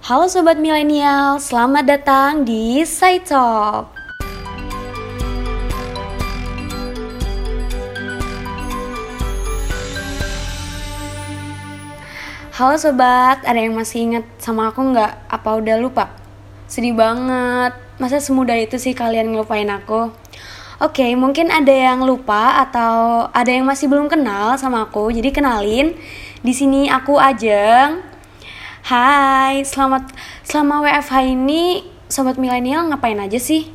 Halo Sobat Milenial, selamat datang di Side Talk. Halo Sobat, ada yang masih ingat sama aku nggak? Apa udah lupa? Sedih banget, masa semudah itu sih kalian ngelupain aku? Oke, mungkin ada yang lupa atau ada yang masih belum kenal sama aku, jadi kenalin. Di sini aku Ajeng. Hai, selamat selama WFH ini sobat milenial ngapain aja sih?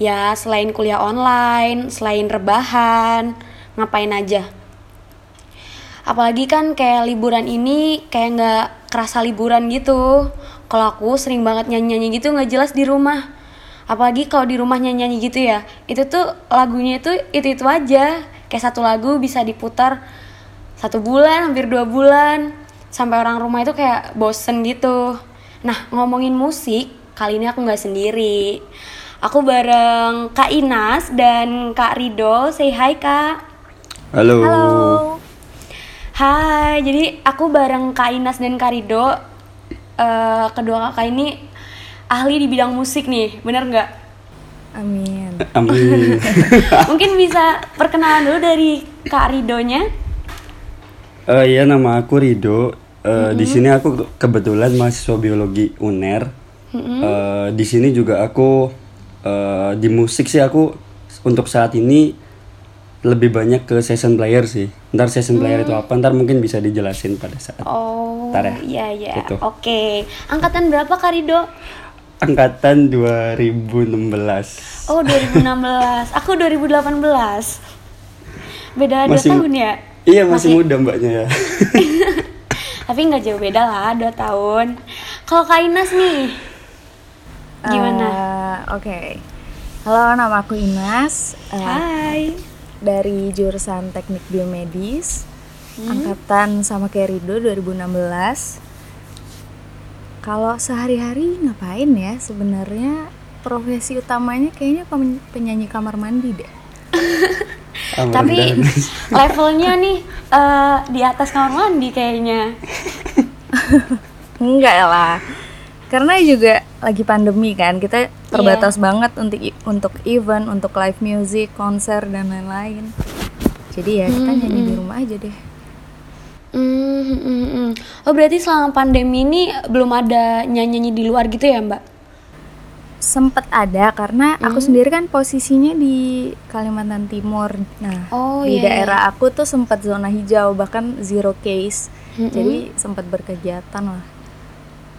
Ya, selain kuliah online, selain rebahan, ngapain aja? Apalagi kan kayak liburan ini kayak nggak kerasa liburan gitu. Kalau aku sering banget nyanyi-nyanyi gitu nggak jelas di rumah. Apalagi kalau di rumah nyanyi-nyanyi gitu ya, itu tuh lagunya itu itu-itu aja. Kayak satu lagu bisa diputar satu bulan, hampir dua bulan. Sampai orang rumah itu kayak bosen gitu. Nah, ngomongin musik, kali ini aku nggak sendiri. Aku bareng Kak Inas dan Kak Rido. Say hi, Kak. Halo. Halo. Hai, jadi aku bareng Kak Inas dan Kak Rido. Eh, kedua kakak ini ahli di bidang musik nih, bener nggak? Amin. Amin. Mungkin bisa perkenalan dulu dari Kak Ridonya. Eh ya nama aku Rido. Eh, Di sini aku ke- kebetulan mahasiswa biologi UNER. Eh, di sini juga aku eh, di musik sih aku untuk saat ini lebih banyak ke session player sih. Ntar session player itu apa? Ntar mungkin bisa dijelasin pada saat. Oh, Ntar ya. iya iya. Gitu. Oke. Angkatan berapa Kak Rido? Angkatan 2016. Oh, 2016. aku 2018. Beda Masih- tahun ya? Iya masih muda mbaknya ya. Tapi nggak jauh beda lah, dua tahun. Kalau Kak Inas nih, gimana? Eh, Oke. Halo, nama aku Inas. Eh, Hai. dari jurusan Teknik Biomedis. Hmm? Angkatan sama kayak Rido 2016. Kalau sehari-hari ngapain ya? Sebenarnya profesi utamanya kayaknya penyanyi kamar mandi deh. Ah, Tapi mudah-mudahan. levelnya nih eh, di atas kamar mandi kayaknya. Enggak lah. Karena juga lagi pandemi kan, kita terbatas banget untuk untuk event, untuk live music, konser dan lain-lain. Jadi ya kita nyanyi di rumah aja deh. Hmm, hmm, hmm, hmm. Oh berarti selama pandemi ini belum ada nyanyi-nyanyi di luar gitu ya Mbak? Sempet ada karena aku sendiri kan posisinya di Kalimantan Timur. Nah, Oh, di iya, daerah aku tuh sempat zona hijau bahkan zero case. Jadi sempat berkegiatan lah.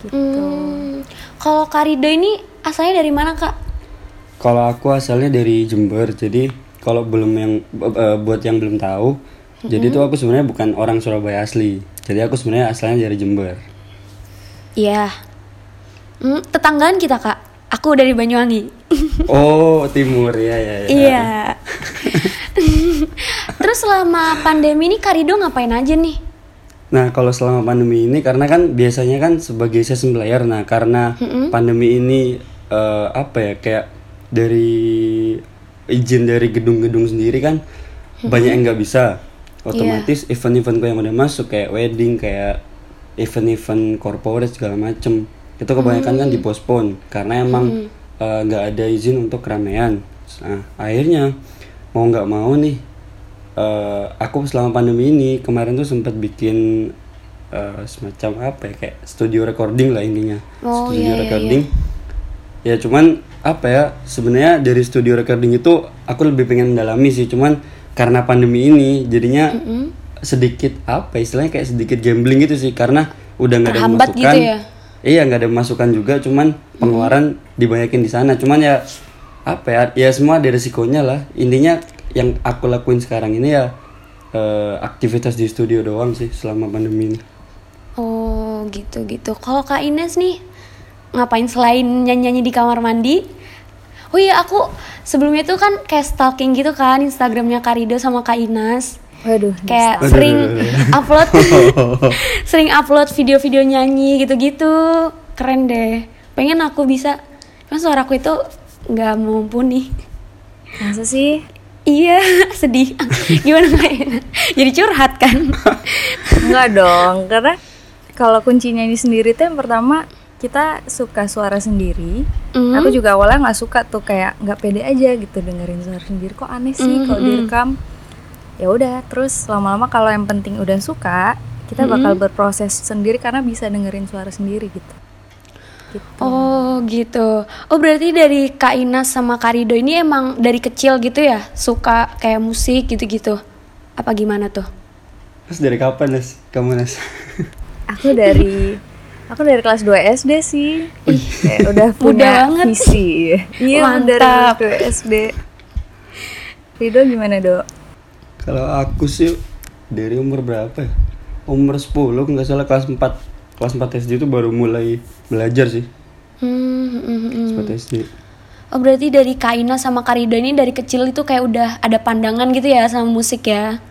Gitu. Hmm. Kalau Kak Rido ini asalnya dari mana Kak? Kalau aku asalnya dari Jember, jadi kalau belum yang eh, buat yang belum tahu, jadi tuh aku sebenarnya bukan orang Surabaya asli. Jadi aku sebenarnya asalnya dari Jember. Iya. Hmm, tetanggaan kita Kak. Aku dari Banyuwangi. Oh timur ya ya. ya. Iya. Terus selama pandemi ini Kak Rido ngapain aja nih? Nah kalau selama pandemi ini karena kan biasanya kan sebagai session player, nah karena pandemi ini eh, apa ya kayak dari izin dari gedung-gedung sendiri kan banyak yang nggak bisa. Otomatis event-eventku yang udah masuk kayak wedding, kayak event-event corporate segala macem itu kebanyakan kan dipospon karena emang eh, nggak ada izin untuk keramaian. Nah akhirnya mau nggak mau nih eh, aku selama pandemi ini kemarin tuh sempat bikin eh, semacam apa ya kayak studio recording lah intinya. Oh, studio iya, iya, recording. Ya cuman apa ya sebenarnya dari studio recording itu aku lebih pengen mendalami sih cuman karena pandemi ini jadinya sedikit apa ya, istilahnya kayak sedikit gambling gitu sih karena udah nggak ada Terhambat masukan. gitu ya? Iya nggak ada masukan juga cuman pengeluaran dibanyakin di sana cuman ya apa ya ya semua ada resikonya lah intinya yang aku lakuin sekarang ini ya eh, aktivitas di studio doang sih selama pandemi ini Oh gitu gitu. Kalau Kak Ines nih ngapain selain nyanyi-nyanyi di kamar mandi? Oh iya aku sebelumnya tuh kan kayak stalking gitu kan Instagramnya Kak Rido sama Kak Ines. Waduh, Kayak Waduh, sering upload sering upload video-video nyanyi gitu-gitu. Keren deh. Pengen aku bisa. Kan suaraku itu nggak mumpuni. masa sih? Iya, sedih. Gimana Ines? Jadi curhat kan? Enggak dong, karena kalau kunci nyanyi sendiri tuh yang pertama kita suka suara sendiri. Mhm. Aku juga awalnya nggak suka tuh kayak nggak pede aja gitu dengerin suara sendiri. Kok aneh sih Mhm, kalau mhm. direkam. Ya udah, terus lama-lama kalau yang penting udah suka, kita bakal berproses sendiri karena bisa dengerin suara sendiri gitu. Gitu. Oh gitu. Oh berarti dari Kak Inas sama Kak Rido ini emang dari kecil gitu ya suka kayak musik gitu-gitu? Apa gimana tuh? Terus dari kapan Nas? Kamu Nas? Aku dari aku dari kelas 2 SD sih. Kayak udah punya banget. visi. Iya, Mantap. dari kelas 2 SD. Rido gimana, Dok? Kalau aku sih dari umur berapa ya? Umur 10 nggak salah kelas 4 Kelas 4 SD itu baru mulai belajar sih Hmm, hmm, hmm, hmm. 4 SD Oh berarti dari Kak Inas sama Kak Rido ini dari kecil itu kayak udah ada pandangan gitu ya sama musik ya?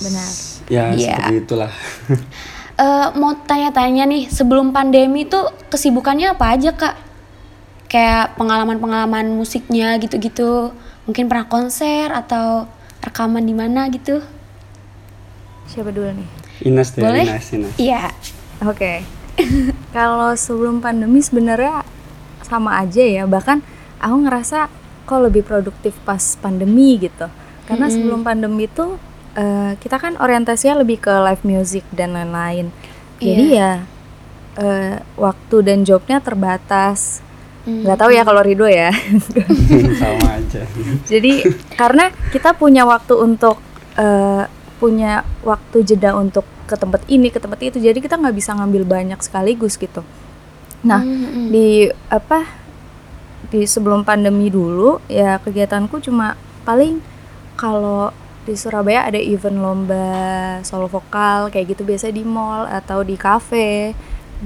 Benar. Ya Iya. seperti itulah Eh mau tanya-tanya nih, sebelum pandemi tuh kesibukannya apa aja kak? Kayak pengalaman-pengalaman musiknya gitu-gitu. Mungkin pernah konser atau rekaman di mana gitu? Siapa dulu nih? Inas deh Boleh? Inas, Inas. Iya. Oke. Kalau sebelum pandemi sebenarnya sama aja ya. Bahkan aku ngerasa kok lebih produktif pas pandemi gitu. Karena sebelum pandemi itu eh, kita kan orientasinya lebih ke live music dan lain-lain. Jadi ya eh, waktu dan jobnya terbatas. Nggak tahu ya kalau Rido ya. Sama aja Jadi karena kita punya waktu untuk eh, punya waktu jeda untuk ke tempat ini ke tempat itu jadi kita nggak bisa ngambil banyak sekaligus gitu. Nah di apa di sebelum pandemi dulu ya kegiatanku cuma paling kalau di Surabaya ada event lomba solo vokal kayak gitu biasa di mall atau di kafe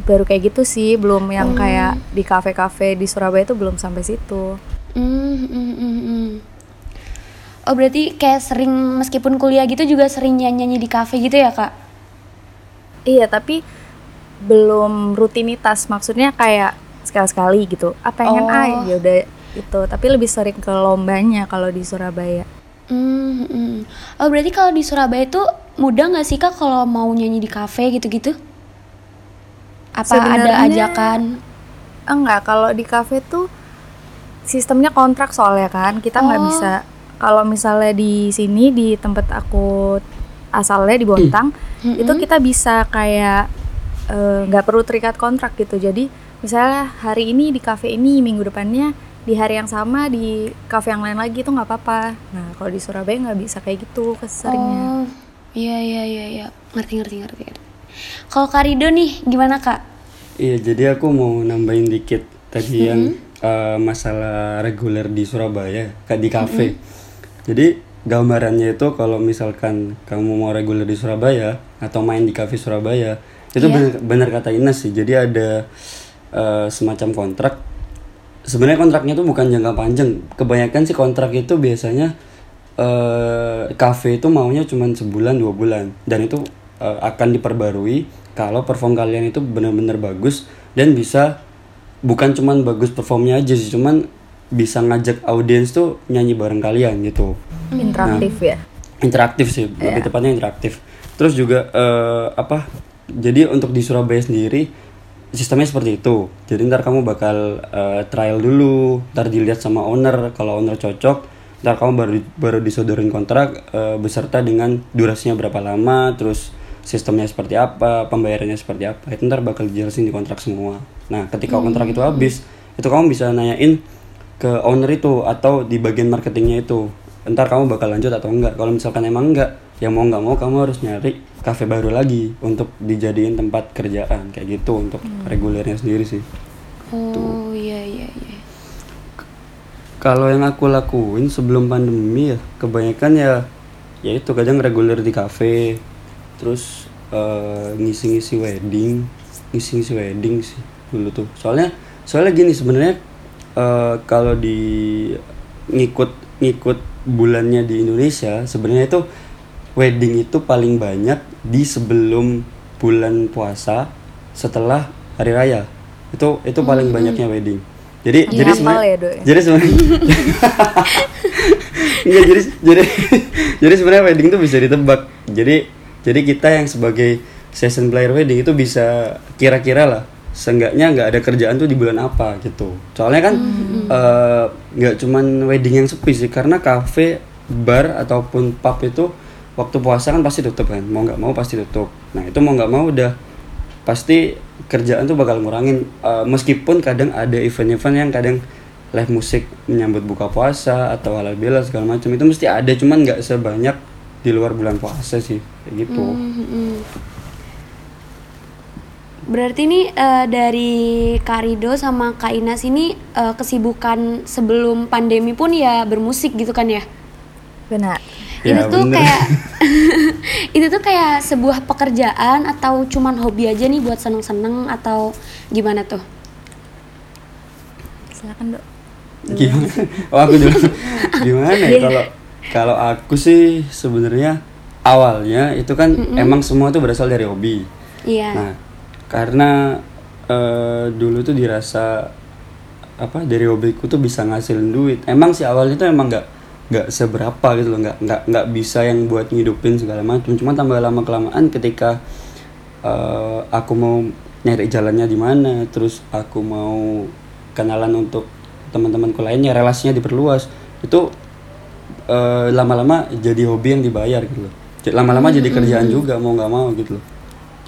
baru kayak gitu sih belum yang kayak di kafe-kafe di Surabaya itu belum sampai situ. Hmm, hmm, hmm, hmm. Oh berarti kayak sering meskipun kuliah gitu juga sering nyanyi-nyanyi di kafe gitu ya kak? Iya, tapi belum rutinitas. Maksudnya kayak sekali-sekali gitu. Ah pengen Oh. ah ya udah itu. Tapi lebih sering ke lombanya kalau di Surabaya. Hmm, hmm. Oh berarti kalau di Surabaya tuh mudah nggak sih kak kalau mau nyanyi di kafe gitu-gitu? Apa ada Sebenarnya- ajakan? Enggak, kalau di kafe tuh sistemnya kontrak soalnya kan. Kita nggak Oh. bisa kalau misalnya di sini di tempat aku asalnya di Bontang, itu kita bisa kayak eh, nggak perlu terikat kontrak gitu. Jadi misalnya hari ini di kafe ini, minggu depannya di hari yang sama di kafe yang lain lagi itu nggak apa-apa. Nah kalau di Surabaya nggak bisa kayak gitu keseringnya. Oh, iya iya iya iya. Ngerti ngerti ngerti. ngerti. Kalau Kak Rido nih gimana kak? Iya jadi aku mau nambahin dikit Tadi yang eh, masalah reguler di Surabaya Kayak di kafe. Jadi gambarannya itu kalau misalkan kamu mau reguler di Surabaya Atau main di kafe Surabaya Itu bener, bener kata Ines sih. Jadi ada eh, semacam kontrak. Sebenarnya kontraknya itu bukan jangka panjang. Kebanyakan sih kontrak itu biasanya eh cafe itu maunya cuma sebulan dua bulan. Dan itu eh, akan diperbarui kalau perform kalian itu benar-benar bagus dan bisa bukan cuman bagus performnya aja sih cuman bisa ngajak audiens tuh nyanyi bareng kalian gitu. Interaktif ya. interaktif sih lebih tepatnya interaktif. Terus juga eh, apa jadi untuk di Surabaya sendiri sistemnya seperti itu. Jadi ntar kamu bakal eh, trial dulu ntar dilihat sama owner kalau owner cocok ntar kamu baru baru disodorin kontrak eh, beserta dengan durasinya berapa lama terus sistemnya seperti apa pembayarannya seperti apa itu ntar bakal dijelasin di kontrak semua nah ketika kontrak itu habis itu kamu bisa nanyain ke owner itu atau di bagian marketingnya itu ntar kamu bakal lanjut atau enggak? Kalau misalkan emang enggak ya mau nggak mau kamu harus nyari cafe baru lagi untuk dijadiin tempat kerjaan. Kayak gitu untuk regulernya sendiri sih. Oh iya iya iya. kalau yang aku lakuin sebelum pandemi ya kebanyakan ya ya itu kadang reguler di cafe terus eh, ngisi-ngisi wedding ngisi-ngisi wedding sih dulu tuh. Soalnya soalnya gini sebenarnya eh, kalau di ngikut ngikut bulannya di Indonesia sebenarnya itu wedding itu paling banyak di sebelum bulan puasa setelah hari raya. Itu itu paling banyaknya wedding. Jadi jadi hafal sebenarnya ya, ya? jadi sebenarnya Enggak, jadi jadi jadi sebenarnya wedding itu bisa ditebak. Jadi jadi kita yang sebagai season player wedding itu bisa kira-kira lah seenggaknya nggak ada kerjaan tuh di bulan apa gitu. Soalnya kan eh, nggak cuman wedding yang sepi sih karena cafe bar ataupun pub itu waktu puasa kan pasti tutup kan. Mau nggak mau pasti tutup. Nah itu mau nggak mau udah pasti kerjaan tuh bakal ngurangin. Eh, meskipun kadang ada event-event yang kadang live musik menyambut buka puasa atau halal bihalal segala macam itu mesti ada. Cuman nggak sebanyak di luar bulan puasa sih kayak gitu. Mm-mm. Berarti ini eh, dari Karido sama Kak Inas ini eh, kesibukan sebelum pandemi pun ya bermusik gitu kan ya? benar itu Ya, tuh bener. kayak itu tuh kayak sebuah pekerjaan atau cuman hobi aja nih buat seneng-seneng atau gimana tuh? silakan dok gimana oh aku dulu gimana ya kalau kalau aku sih sebenarnya awalnya itu kan emang semua tuh berasal dari hobi Iya. nah karena eh, dulu tuh dirasa apa dari hobiku tuh bisa ngasilin duit. Emang sih awalnya tuh emang nggak nggak seberapa gitu loh. Nggak nggak nggak bisa yang buat ngidupin segala macam cuma tambah lama kelamaan ketika eh, aku mau nyari jalannya di mana terus aku mau kenalan untuk teman-temanku lainnya relasinya diperluas itu eh, lama-lama jadi hobi yang dibayar gitu loh. Lama-lama jadi kerjaan juga mau nggak mau gitu loh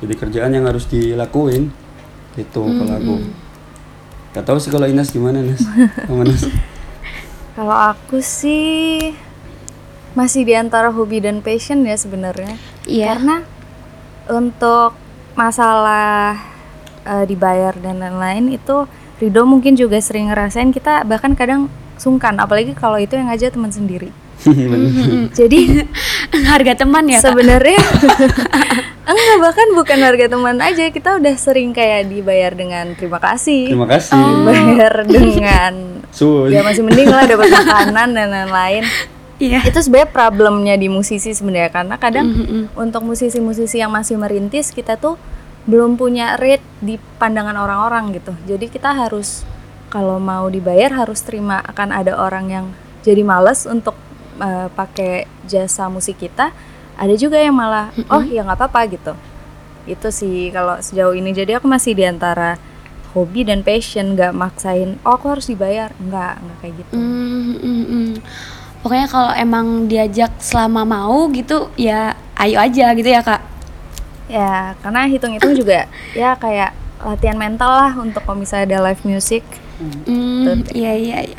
jadi kerjaan yang harus dilakuin gitu kalau aku Gak tahu sih kalau Inas gimana Nas sama Nas Kalau aku sih masih di antara hobi dan passion ya sebenarnya. Iya. Karena untuk masalah eh, dibayar dan lain-lain itu Rido mungkin juga sering ngerasain kita bahkan kadang sungkan apalagi kalau itu yang ngajak teman sendiri. Jadi Harga teman ya sebenarnya enggak bahkan bukan harga teman aja. Kita udah sering kayak dibayar dengan terima kasih. terima kasih. Dibayar dengan Sun. ya masih mending lah dapat makanan dan lain-lain. Iya. itu sebenarnya problemnya di musisi sebenarnya. Karena kadang untuk musisi-musisi yang masih merintis kita tuh belum punya rate di pandangan orang-orang gitu. Jadi kita harus kalau mau dibayar harus terima akan ada orang yang jadi males untuk eh, pakai jasa musik kita ada juga yang malah oh ya nggak apa-apa gitu itu sih kalau sejauh ini jadi aku masih di antara hobi dan passion nggak maksain oh aku harus dibayar nggak nggak kayak gitu Mm, mm, mm. Pokoknya kalau emang diajak selama mau gitu ya ayo aja gitu ya kak. Ya, karena hitung-hitung juga ya kayak latihan mental lah untuk kalau misalnya ada live music. Hmm, iya iya iya.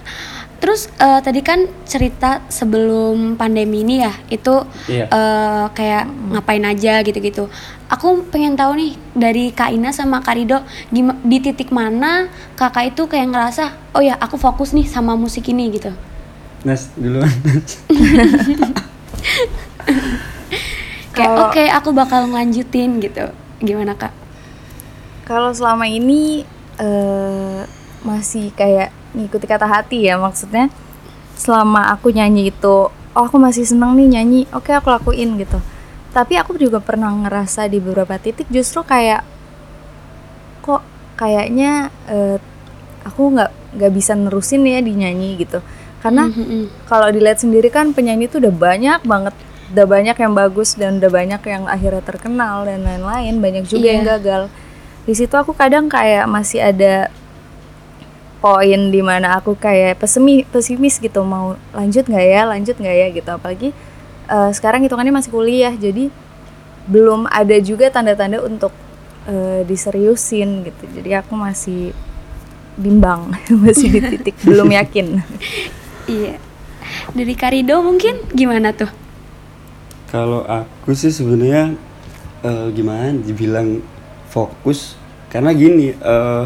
Terus eh, tadi kan cerita sebelum pandemi ini ya itu Iya. eh, kayak ngapain aja gitu-gitu. Aku pengen tahu nih dari Kak Ina sama Kak Rido gima- di titik mana kakak itu kayak ngerasa oh ya aku fokus nih sama musik ini gitu. Nas duluan. Kayak oke aku bakal ngelanjutin gitu. Gimana kak? Kalau selama ini eh, masih kayak ngikuti kata hati ya maksudnya selama aku nyanyi itu oh aku masih seneng nih nyanyi oke aku lakuin gitu tapi aku juga pernah ngerasa di beberapa titik justru kayak kok kayaknya eh, aku nggak nggak bisa nerusin ya di nyanyi gitu karena Mhm. kalau dilihat sendiri kan penyanyi itu udah banyak banget udah banyak yang bagus dan udah banyak yang akhirnya terkenal dan lain-lain banyak juga Iya. yang gagal di situ aku kadang kayak masih ada poin di mana aku kayak pesimi pesimis gitu mau lanjut nggak ya lanjut nggak ya gitu apalagi eh, sekarang hitungannya masih kuliah jadi belum ada juga tanda-tanda untuk eh, diseriusin gitu jadi aku masih bimbang masih di titik belum yakin Iya. Dari Karido mungkin gimana tuh? Kalau aku sih sebenarnya eh, gimana dibilang fokus karena gini eh,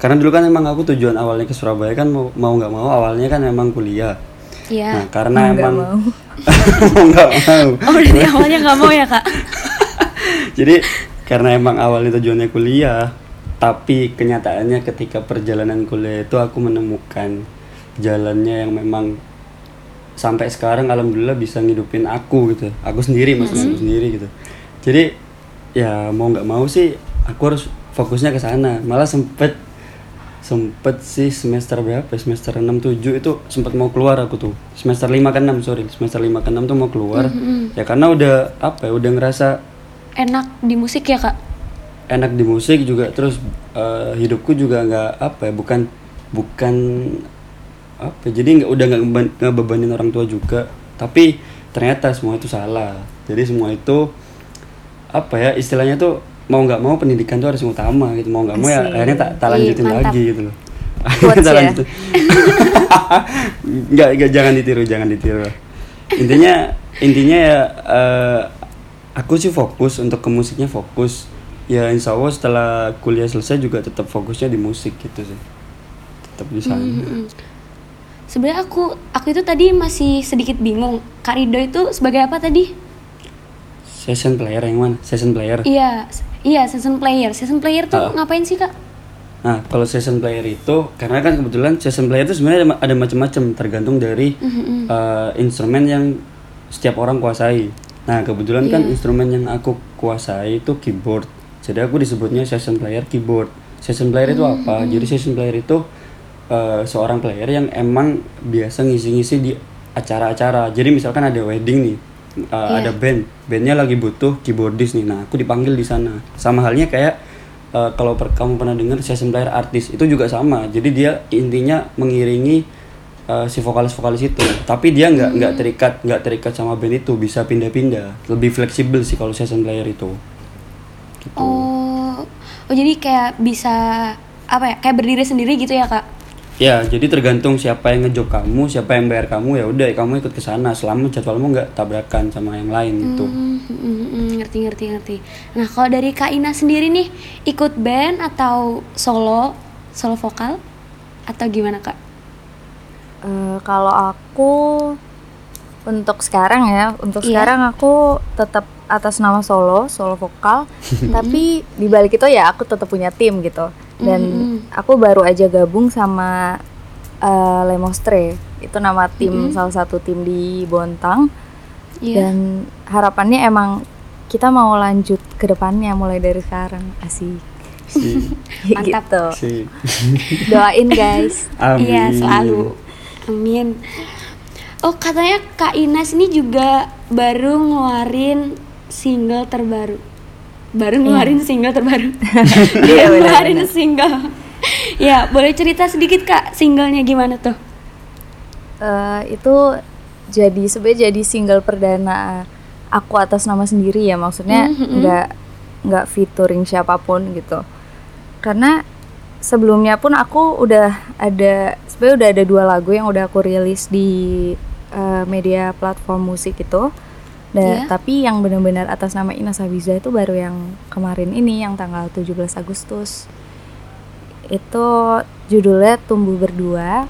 karena dulu kan emang aku tujuan awalnya ke Surabaya kan mau mau nggak mau awalnya kan emang kuliah. Iya. Nah karena emang mau. mau nggak mau. Oh berarti awalnya nggak mau ya kak? Jadi karena emang awalnya tujuannya kuliah, tapi kenyataannya ketika perjalanan kuliah itu aku menemukan jalannya yang memang sampai sekarang alhamdulillah bisa ngidupin aku gitu. Aku sendiri maksudnya aku sendiri gitu. Jadi ya mau nggak mau sih aku harus fokusnya ke sana. Malah sempet sempet sih semester berapa ya? semester 6 7 itu sempat mau keluar aku tuh. Semester 5 ke 6 sorry. Semester 5 ke 6 tuh mau keluar. Ya karena udah apa ya udah ngerasa Enak di musik ya kak? enak di musik juga. Terus eh, hidupku juga nggak apa ya bukan bukan apa ya, jadi nggak udah nggak ngebebanin orang tua juga. Tapi ternyata semua itu salah. Jadi semua itu apa ya istilahnya tuh mau nggak mau pendidikan tuh harus utama gitu mau nggak mau ya akhirnya tak tak Ih, lanjutin mantap. lagi gitu loh Quotes Tak ya? lanjutin. nggak nggak jangan ditiru jangan ditiru intinya intinya ya eh, aku sih fokus untuk ke musiknya fokus ya insya Allah setelah kuliah selesai juga tetap fokusnya di musik gitu sih tetap di sana Mm-mm. Sebenarnya aku aku itu tadi masih sedikit bingung. Kak Rido itu sebagai apa tadi? Session player yang mana session player Iya, iya season player. Season player tuh Ah. ngapain sih kak? Nah, kalau session player itu karena kan kebetulan session player itu sebenarnya ada, ada macam-macam tergantung dari eh, instrumen yang setiap orang kuasai. Nah, kebetulan kan instrumen yang aku kuasai itu keyboard. Jadi aku disebutnya session player keyboard. Session player itu apa? Jadi session player itu eh, seorang player yang emang biasa ngisi-ngisi di acara-acara. Jadi misalkan ada wedding nih, eh, ada band, bandnya lagi butuh keyboardist nih. Nah, aku dipanggil di sana. Sama halnya kayak eh, kalau per- kamu pernah dengar session player artis itu juga sama. Jadi dia intinya mengiringi eh, si vokalis-vokalis itu. Tapi dia nggak nggak terikat nggak terikat sama band itu, bisa pindah-pindah. Lebih fleksibel sih kalau session player itu. Gitu. Oh, oh jadi kayak bisa apa ya? Kayak berdiri sendiri gitu ya kak? Ya, jadi tergantung siapa yang ngejob kamu, siapa yang bayar kamu ya udah kamu ikut ke sana selama jadwalmu nggak tabrakan sama yang lain gitu. Hmm, hmm, hmm, hmm, ngerti ngerti ngerti. Nah kalau dari Kak Ina sendiri nih ikut band atau solo solo vokal atau gimana kak? Eh, kalau aku untuk sekarang ya, untuk Iya. sekarang aku tetap atas nama solo, solo vokal. tapi di balik itu ya aku tetap punya tim gitu. Dan aku baru aja gabung sama eh, Lemostre. Itu nama tim salah satu tim di Bontang. Iya. Dan harapannya emang kita mau lanjut ke depannya mulai dari sekarang. Asik. Si, Mantap. gitu. si. Doain guys. Amin. Iya selalu. Amin. Oh katanya Kak Inas ini juga baru ngeluarin single terbaru. Baru ngeluarin single terbaru. Dia Iya, benar, ngeluarin single. ya boleh cerita sedikit kak singlenya gimana tuh? Eh, itu jadi sebenarnya jadi single perdana aku atas nama sendiri ya maksudnya nggak nggak featuring siapa pun gitu karena sebelumnya pun aku udah ada sebenarnya udah ada dua lagu yang udah aku rilis di eh, media platform musik itu dan Iya. tapi yang benar-benar atas nama Ina Sabiza itu baru yang kemarin ini yang tanggal 17 Agustus. Itu judulnya Tumbuh Berdua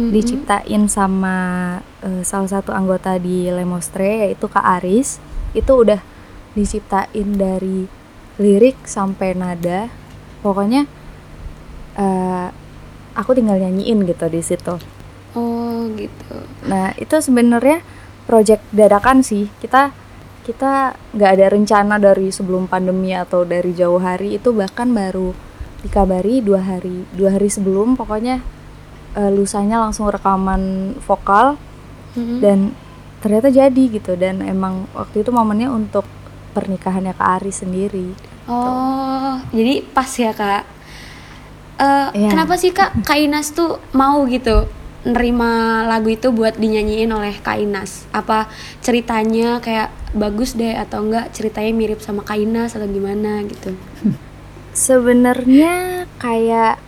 diciptain sama eh, salah satu anggota di Lemostre yaitu Kak Aris. Itu udah diciptain dari lirik sampai nada. Pokoknya eh, aku tinggal nyanyiin gitu di situ. Oh gitu. nah itu sebenarnya project dadakan sih. Kita kita nggak ada rencana dari sebelum pandemi atau dari jauh hari. Itu bahkan baru dikabari dua hari. Dua hari sebelum pokoknya eh, lusanya langsung rekaman vokal. Mm-mm. dan ternyata jadi gitu. Dan emang waktu itu momennya untuk pernikahannya Kak Ari sendiri. Oh jadi pas ya kak. Eh, Iya. Kenapa sih kak Kak Inas tuh mau gitu nerima lagu itu buat dinyanyiin oleh Kak Inas? Apa ceritanya kayak bagus deh atau enggak ceritanya mirip sama Kak Inas atau gimana gitu? sebenarnya kayak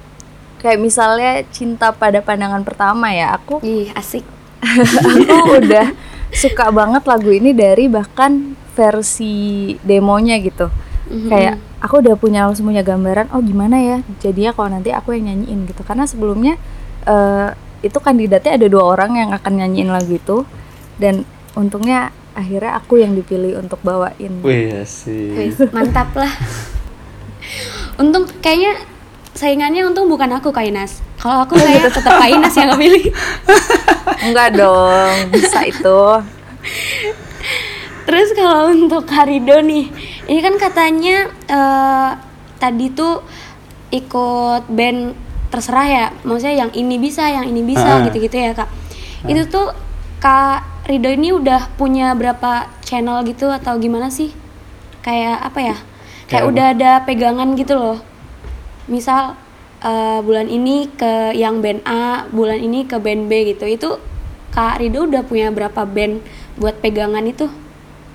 kayak misalnya cinta pada pandangan pertama ya aku Ih asik. aku udah suka banget lagu ini dari bahkan versi demonya gitu Mhm. kayak aku udah punya langsung punya gambaran oh gimana ya jadinya kalau nanti aku yang nyanyiin gitu karena sebelumnya eh, itu kandidatnya ada dua orang yang akan nyanyiin lagu itu dan untungnya akhirnya aku yang dipilih untuk bawain Wih, asik. Wih, mantap lah. Untung kayaknya saingannya untung bukan aku Kak Inas. Kalau aku kayak tetap Kak Inas yang ngemilih. enggak dong bisa itu Terus kalau untuk Karido nih, ini kan katanya eh, tadi tuh ikut band terserah ya, maksudnya yang ini bisa, yang ini bisa, Ah. gitu-gitu ya kak. Itu tuh Kak Rido ini udah punya berapa channel gitu atau gimana sih? Kayak apa ya? Kayak Kayak udah ada pegangan gitu loh. misal eh, bulan ini ke yang band A, bulan ini ke band B gitu. Itu Kak Rido udah punya berapa band buat pegangan itu?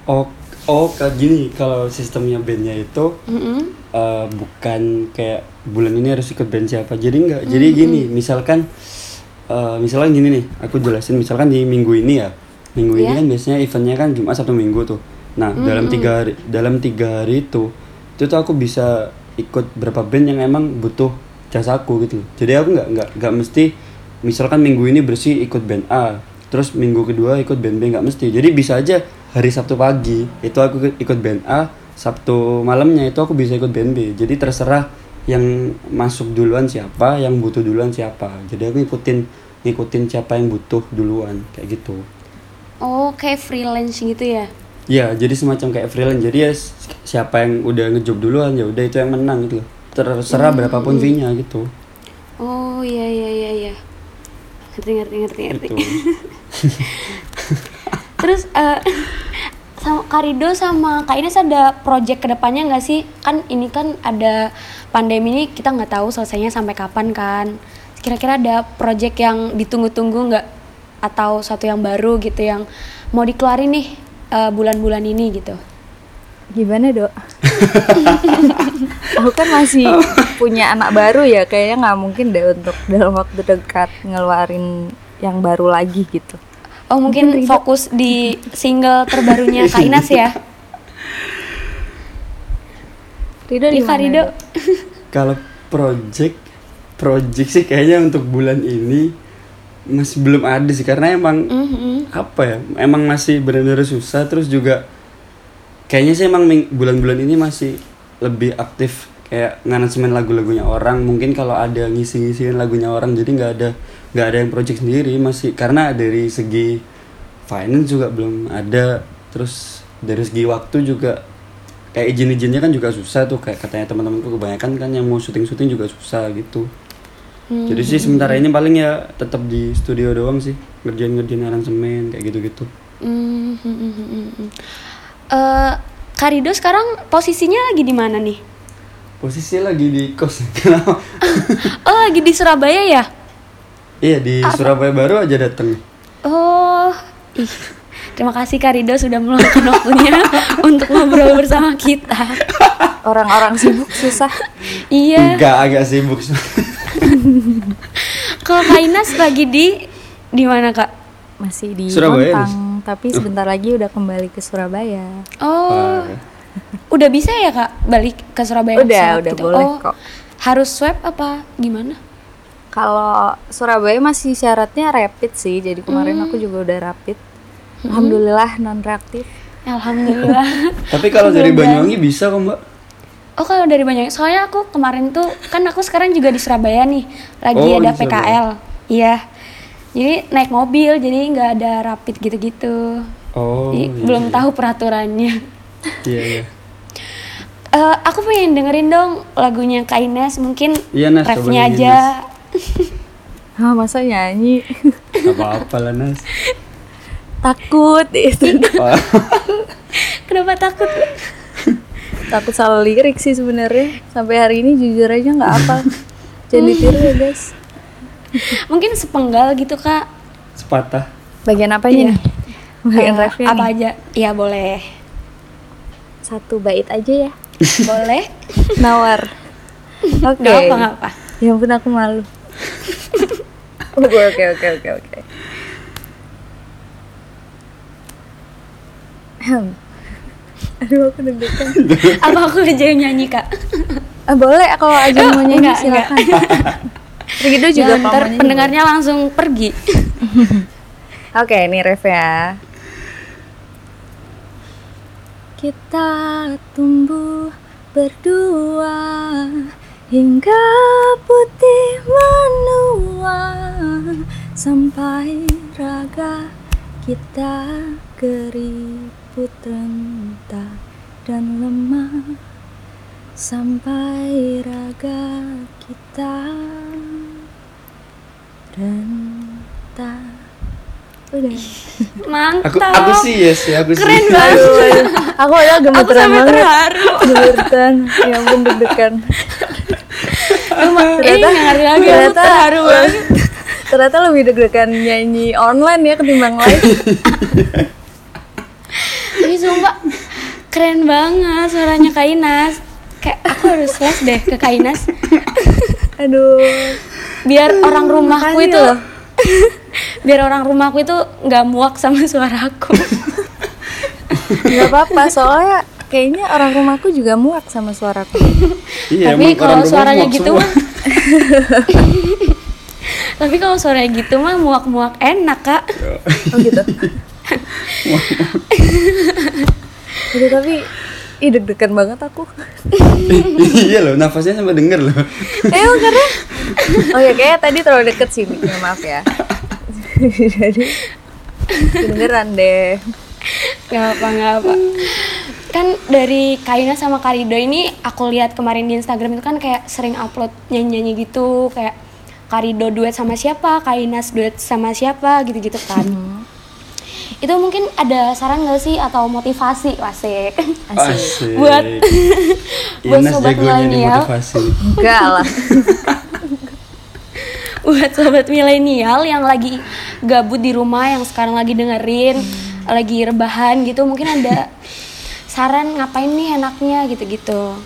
Oh, oh kayak gini kalau sistemnya bandnya itu Mm-mm. eh, bukan kayak bulan ini harus ikut band siapa. Jadi enggak. Jadi gini, misalkan eh, misalkan gini nih, aku jelasin. Misalkan di minggu ini ya, minggu ini Iya. kan biasanya eventnya kan Jumat Sabtu Minggu tuh. Nah dalam tiga hari, dalam tiga hari itu, itu tuh aku bisa ikut berapa band yang emang butuh jasaku gitu. Jadi aku nggak nggak nggak mesti misalkan minggu ini bersih ikut band A, terus minggu kedua ikut band B nggak mesti. Jadi bisa aja hari Sabtu pagi itu aku ikut band A, Sabtu malamnya itu aku bisa ikut band B. Jadi terserah yang masuk duluan siapa, yang butuh duluan siapa. Jadi aku ngikutin ngikutin siapa yang butuh duluan kayak gitu. Oh, kayak freelance gitu ya? Ya, jadi semacam kayak freelance. Jadi ya siapa yang udah ngejob duluan ya udah itu yang menang gitu. Terserah berapapun fee-nya gitu. Oh, iya iya iya iya. Ngerti ngerti ngerti ngerti. Gitu. Terus eh sama Kak Rido sama Kak Ines ada project ke depannya nggak sih? Kan ini kan ada pandemi ini kita nggak tahu selesainya sampai kapan kan. Kira-kira ada project yang ditunggu-tunggu nggak? Atau satu yang baru gitu yang mau dikeluarin nih eh, bulan-bulan ini gitu? Gimana dok? Aku kan masih punya anak baru ya, kayaknya nggak mungkin deh untuk dalam waktu dekat ngeluarin yang baru lagi gitu. Oh mungkin fokus di single terbarunya Kak Ines ya? Rido di Rido. Kalau project project sih kayaknya untuk bulan ini masih belum ada sih karena emang Mhm. apa ya emang masih benar-benar susah terus juga kayaknya sih emang bulan-bulan ini masih lebih aktif kayak nganasemen lagu-lagunya orang mungkin kalau ada ngisi-ngisiin lagunya orang jadi nggak ada nggak ada yang project sendiri masih karena dari segi finance juga belum ada terus dari segi waktu juga kayak izin-izinnya kan juga susah tuh kayak katanya teman-temanku kebanyakan kan yang mau syuting-syuting juga susah gitu jadi sih sementara ini paling ya tetap di studio doang sih ngerjain-ngerjain aransemen kayak gitu-gitu Hmm, hmm, hmm, hmm, hmm. Eh, Kak Rido sekarang posisinya lagi di mana nih? posisi lagi di kos Oh lagi di Surabaya ya? iya di Surabaya baru aja dateng Oh, ih. Terima kasih Kak Rido sudah meluangkan waktunya untuk ngobrol bersama kita. Orang-orang sibuk susah. Iya. enggak agak sibuk Kalau Kak Ines lagi di di mana Kak? Masih di Surabaya, Montang, tapi sebentar lagi udah kembali ke Surabaya. Oh, udah bisa ya Kak balik ke Surabaya? Udah, udah gitu? boleh Oh, kok. Harus swab apa gimana? Kalau Surabaya masih syaratnya rapid sih, jadi kemarin aku juga udah rapid. Alhamdulillah non reaktif. Alhamdulillah. tapi kalau dari Banyuwangi bisa kok mbak Oh kalau dari banyak, soalnya aku kemarin tuh kan aku sekarang juga di Surabaya nih, lagi Oh, ada PKL, iya. Jadi naik mobil, jadi nggak ada rapid gitu-gitu. oh Jadi iya, belum iya. tahu peraturannya. iya iya Eh, aku pengen dengerin dong lagunya Kak Ines, mungkin Iya, Nas, coba refnya aja. Ah, masa nyanyi? Gak apa-apa lah Nas Takut itu. Wah, Kenapa takut? Takut salah lirik sih sebenarnya. Sampai hari ini jujur aja nggak apa. Jangan ditiru ya guys. mungkin sepenggal gitu Kak. sepatah Bagian apa Iya. nih? Bagian Eh, refnya apa nih. aja? Iya boleh. Satu bait aja ya. boleh. Nawar. Oke. Gak apa nggak apa. Ya ampun aku malu. Oke oke oke oke oke. Ahem. Aduh aku deg-degan. Apa aku aja yang nyanyi Kak? Ah, boleh kalau aja mau nyanyi Enggak, silakan. Begitu juga kalau ntar pendengarnya langsung pergi. Oke, ini ref ya. Kita tumbuh berdua hingga putih menua sampai raga kita keriput rentah dan lemah sampai raga kita. Rentah. Udah. Mantap. aku aku sih yes ya aku Keren sih banget. aku Aku gemeteran sampai banget. terharu. gemeteran. Ya ampun deg-degan. Lagi aku ternyata terharu banget. ternyata lebih deg-degan nyanyi online ya ketimbang live sumpah keren banget suaranya Kak Inas. Kayak aku harus flash deh ke Kak Inas. aduh Biar orang rumahku itu loh. biar orang rumahku itu nggak muak sama suaraku. nggak apa-apa soalnya kayaknya orang rumahku juga muak sama suaraku Iya, Tapi emang kalau suaranya muak gitu mah Tapi kalau suaranya gitu mah muak-muak enak, Kak. oh gitu Aduh, tapi ih deg-degan banget aku. Iya loh, nafasnya sampai denger loh. Emang karena? Oh ya kayaknya tadi terlalu deket sih mic-nya, maaf ya. Jadi kedengeran deh. Gak apa gak apa. Kan dari Kaina sama Karido ini aku lihat kemarin di Instagram itu kan kayak sering upload nyanyi-nyanyi gitu. Kayak Karido duet sama siapa, Kainas duet sama siapa gitu-gitu kan. Itu mungkin ada saran gak sih atau motivasi? Wasik Asik. Buat buat sobat milenial motivasi. Enggak lah. Buat sobat milenial yang lagi gabut di rumah yang sekarang lagi dengerin lagi rebahan gitu mungkin ada saran ngapain nih enaknya gitu-gitu.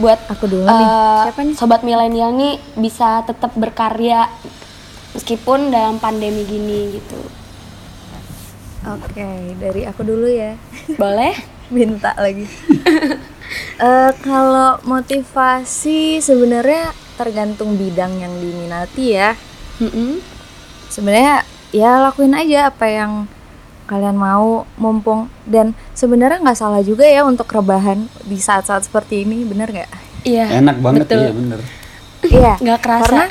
Buat Aku dulu eh, nih Siapa nih? sobat milenial nih bisa tetap berkarya meskipun dalam pandemi gini gitu Oke, dari aku dulu ya. Boleh? Minta lagi. Eh kalau motivasi sebenarnya tergantung bidang yang diminati ya. Mm-mm. sebenarnya ya lakuin aja apa yang kalian mau mumpung. Dan sebenarnya nggak salah juga ya untuk rebahan di saat-saat seperti ini bener nggak? Iya Enak banget betul. iya bener. iya nggak kerasa. karena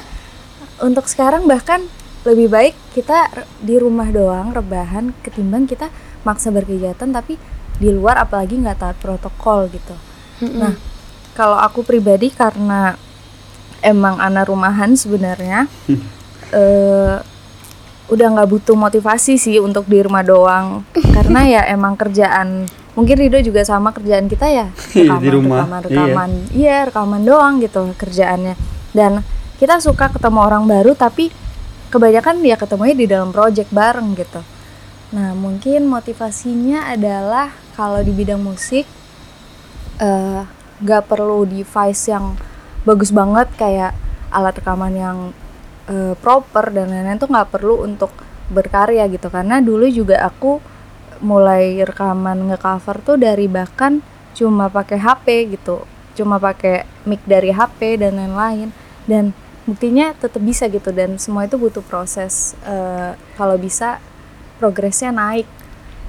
untuk sekarang bahkan lebih baik kita di rumah doang rebahan ketimbang kita maksa berkegiatan tapi di luar apalagi nggak taat protokol gitu. Mm-mm. Nah, kalau aku pribadi karena emang anak rumahan sebenarnya eh udah nggak butuh motivasi sih untuk di rumah doang. Karena ya emang kerjaan mungkin Rido juga sama kerjaan kita ya Iya, di rumah, rekaman rekaman. Iya rekaman doang gitu kerjaannya. Dan kita suka ketemu orang baru tapi kebanyakan ya ketemunya di dalam project bareng gitu. Nah mungkin motivasinya adalah kalau di bidang musik eh, nggak perlu device yang bagus banget kayak alat rekaman yang eh, proper dan lain-lain tuh nggak perlu untuk berkarya gitu. Karena dulu juga aku mulai rekaman ngecover tuh dari bahkan cuma pakai HP gitu cuma pakai mic dari HP dan lain-lain. Dan buktinya tetap bisa gitu dan semua itu butuh proses eh, kalau bisa progresnya naik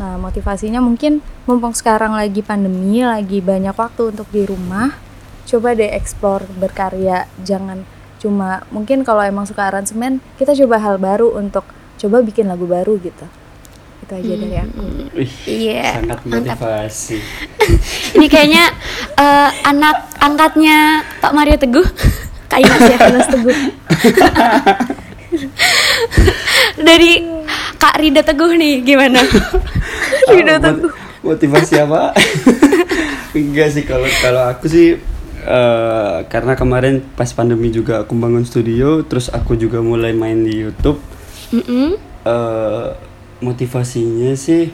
Nah, motivasinya mungkin mumpung sekarang lagi pandemi, lagi banyak waktu untuk di rumah, coba deh explore berkarya. Jangan cuma mungkin kalau emang suka aransemen, kita coba hal baru untuk coba bikin lagu baru gitu. Itu aja dari aku. Wih, Iya, sangat motivasi. ini kayaknya eh, anak angkatnya Pak Mario Teguh Ya Mas Teguh. dari Kak Rida Teguh nih gimana Tidak Motivasi apa? Enggak sih kalau kalau aku sih eh, karena kemarin pas pandemi juga aku bangun studio, terus aku juga mulai main di YouTube. Mm-mm. eh motivasinya sih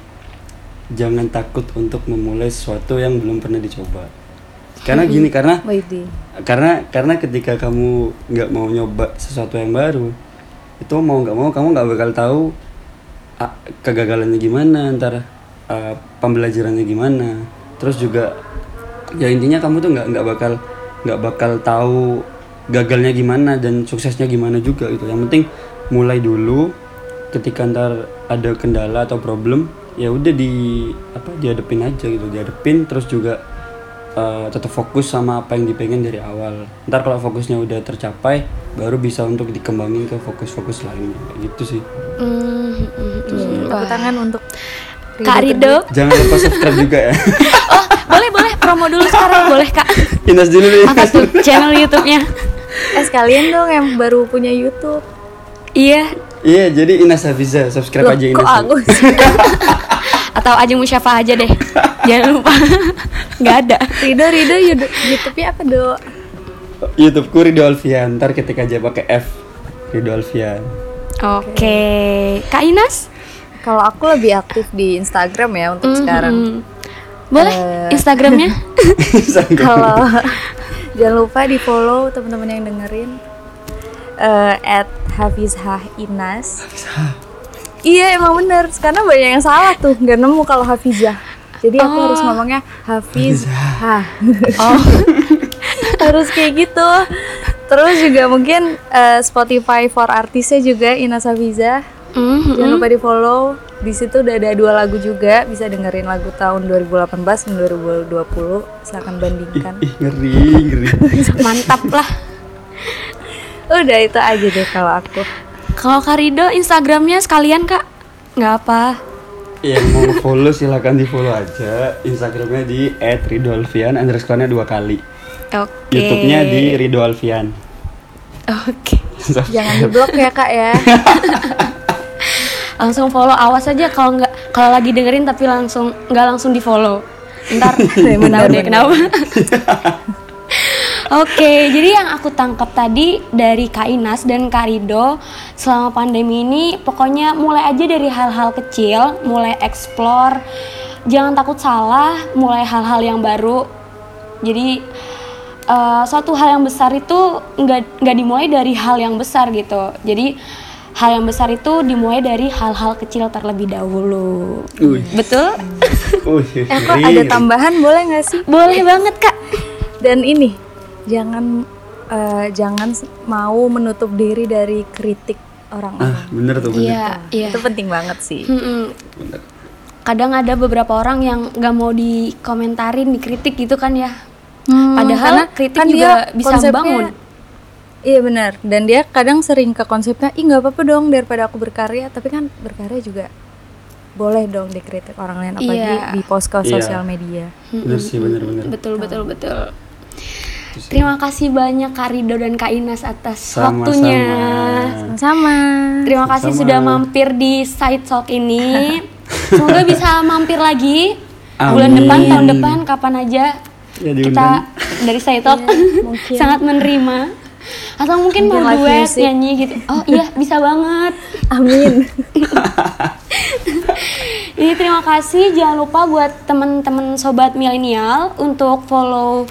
jangan takut untuk memulai sesuatu yang belum pernah dicoba. Karena gini, karena. Karena karena ketika kamu nggak mau nyoba sesuatu yang baru itu mau nggak mau kamu nggak bakal tahu ah, kegagalannya gimana antara ah, pembelajarannya gimana. Terus juga ya intinya kamu tuh nggak nggak bakal nggak bakal tahu gagalnya gimana dan suksesnya gimana juga gitu. Yang penting mulai dulu ketika ntar ada kendala atau problem ya udah di apa dihadepin aja gitu dihadepin terus juga eh, tetap fokus sama apa yang dipengen dari awal. Ntar kalau fokusnya udah tercapai baru bisa untuk dikembangin ke fokus-fokus lain kayak gitu sih. Mm, mm, mm. Tepuk tangan untuk Kak Rido. Jangan lupa subscribe juga ya. Oh boleh boleh. Promo dulu sekarang. Boleh kak. Inas dulu nih. Apa tuh channel YouTube-nya? Eh sekalian dong yang baru punya YouTube. iya. Iya jadi Inas Hafiza subscribe Loh, aja kok Inas aku sih? atau Ajeng Musyafa aja deh jangan lupa nggak ada Rido, Rido, YouTube- YouTube-nya apa, Do? YouTubeku Rido Alfian. Ntar ketik aja pakai F Rido Alfian. Oke. Kak Inas? Kalau aku lebih aktif di Instagram ya untuk sekarang. Mm. Boleh Eh. Instagramnya? Kalau jangan lupa di follow teman-teman yang dengerin eh, at Hafizah Inas. Iya emang bener, karena banyak yang salah tuh, nggak nemu kalau Hafizah. Jadi aku harus ngomongnya Hafizah. Oh, harus kayak gitu. Terus juga mungkin eh, Spotify for artisnya juga Inas Hafizah. Mhm. Jangan lupa di follow. Di situ udah ada dua lagu juga, bisa dengerin lagu tahun 2018 dan 2020. Silahkan bandingkan. Ih ngeri ngeri. Mantap lah. Udah itu aja deh kalau aku. Kalau Kak Rido Instagramnya sekalian Kak? Nggak apa. Yang mau follow silakan di follow aja. Instagramnya di @ridolfian underscore-nya dua kali. Oke. YouTube-nya di Rido Alfian. Oke. Jangan diblok ya kak ya. Langsung follow. Awas aja kalau nggak kalau lagi dengerin tapi langsung nggak langsung di follow. Ntar benar deh kenapa? Oke, jadi yang aku tangkap tadi dari Kak Inas dan Kak Rido selama pandemi ini pokoknya mulai aja dari hal-hal kecil, mulai explore, jangan takut salah, mulai hal-hal yang baru. Jadi eh, suatu hal yang besar itu nggak nggak dimulai dari hal yang besar gitu. Jadi hal yang besar itu dimulai dari hal-hal kecil terlebih dahulu. Wih. Betul? Eh kok ngeri, ada tambahan boleh nggak sih? Boleh banget kak. Dan ini jangan eh, jangan mau menutup diri dari kritik orang-orang. Ah, bener tuh bener. Iya, iya. Itu penting banget sih. Mm-mm. Bener. kadang ada beberapa orang yang nggak mau dikomentarin dikritik gitu kan ya Hmm, Padahal karena kritik kan juga dia bisa konsepnya- membangun. Iya benar. Dan dia kadang sering ke konsepnya, ih nggak apa-apa dong daripada aku berkarya. Tapi kan berkarya juga boleh dong dikritik orang lain apalagi Iya. di post ke Iya. sosial media. Bener sih bener-bener. betul betul betul terima kasih banyak Kak Rido dan Kak Inas atas Sama-sama. waktunya Sama. terima kasih Sama-sama. sudah mampir di Side Talk ini semoga bisa mampir lagi bulan Amin. depan tahun depan kapan aja Ya, kita dari Side Talk mungkin. sangat menerima atau mungkin mau duet music. nyanyi gitu oh iya bisa banget Amin. Jadi terima kasih jangan lupa buat teman-teman sobat milenial untuk follow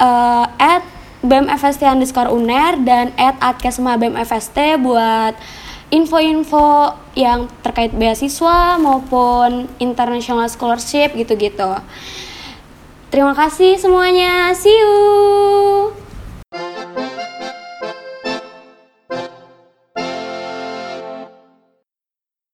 uh, at BMFST underscore UNER dan at Adkesma BMFST buat info-info yang terkait beasiswa maupun international scholarship gitu-gitu. Terima kasih semuanya. See you.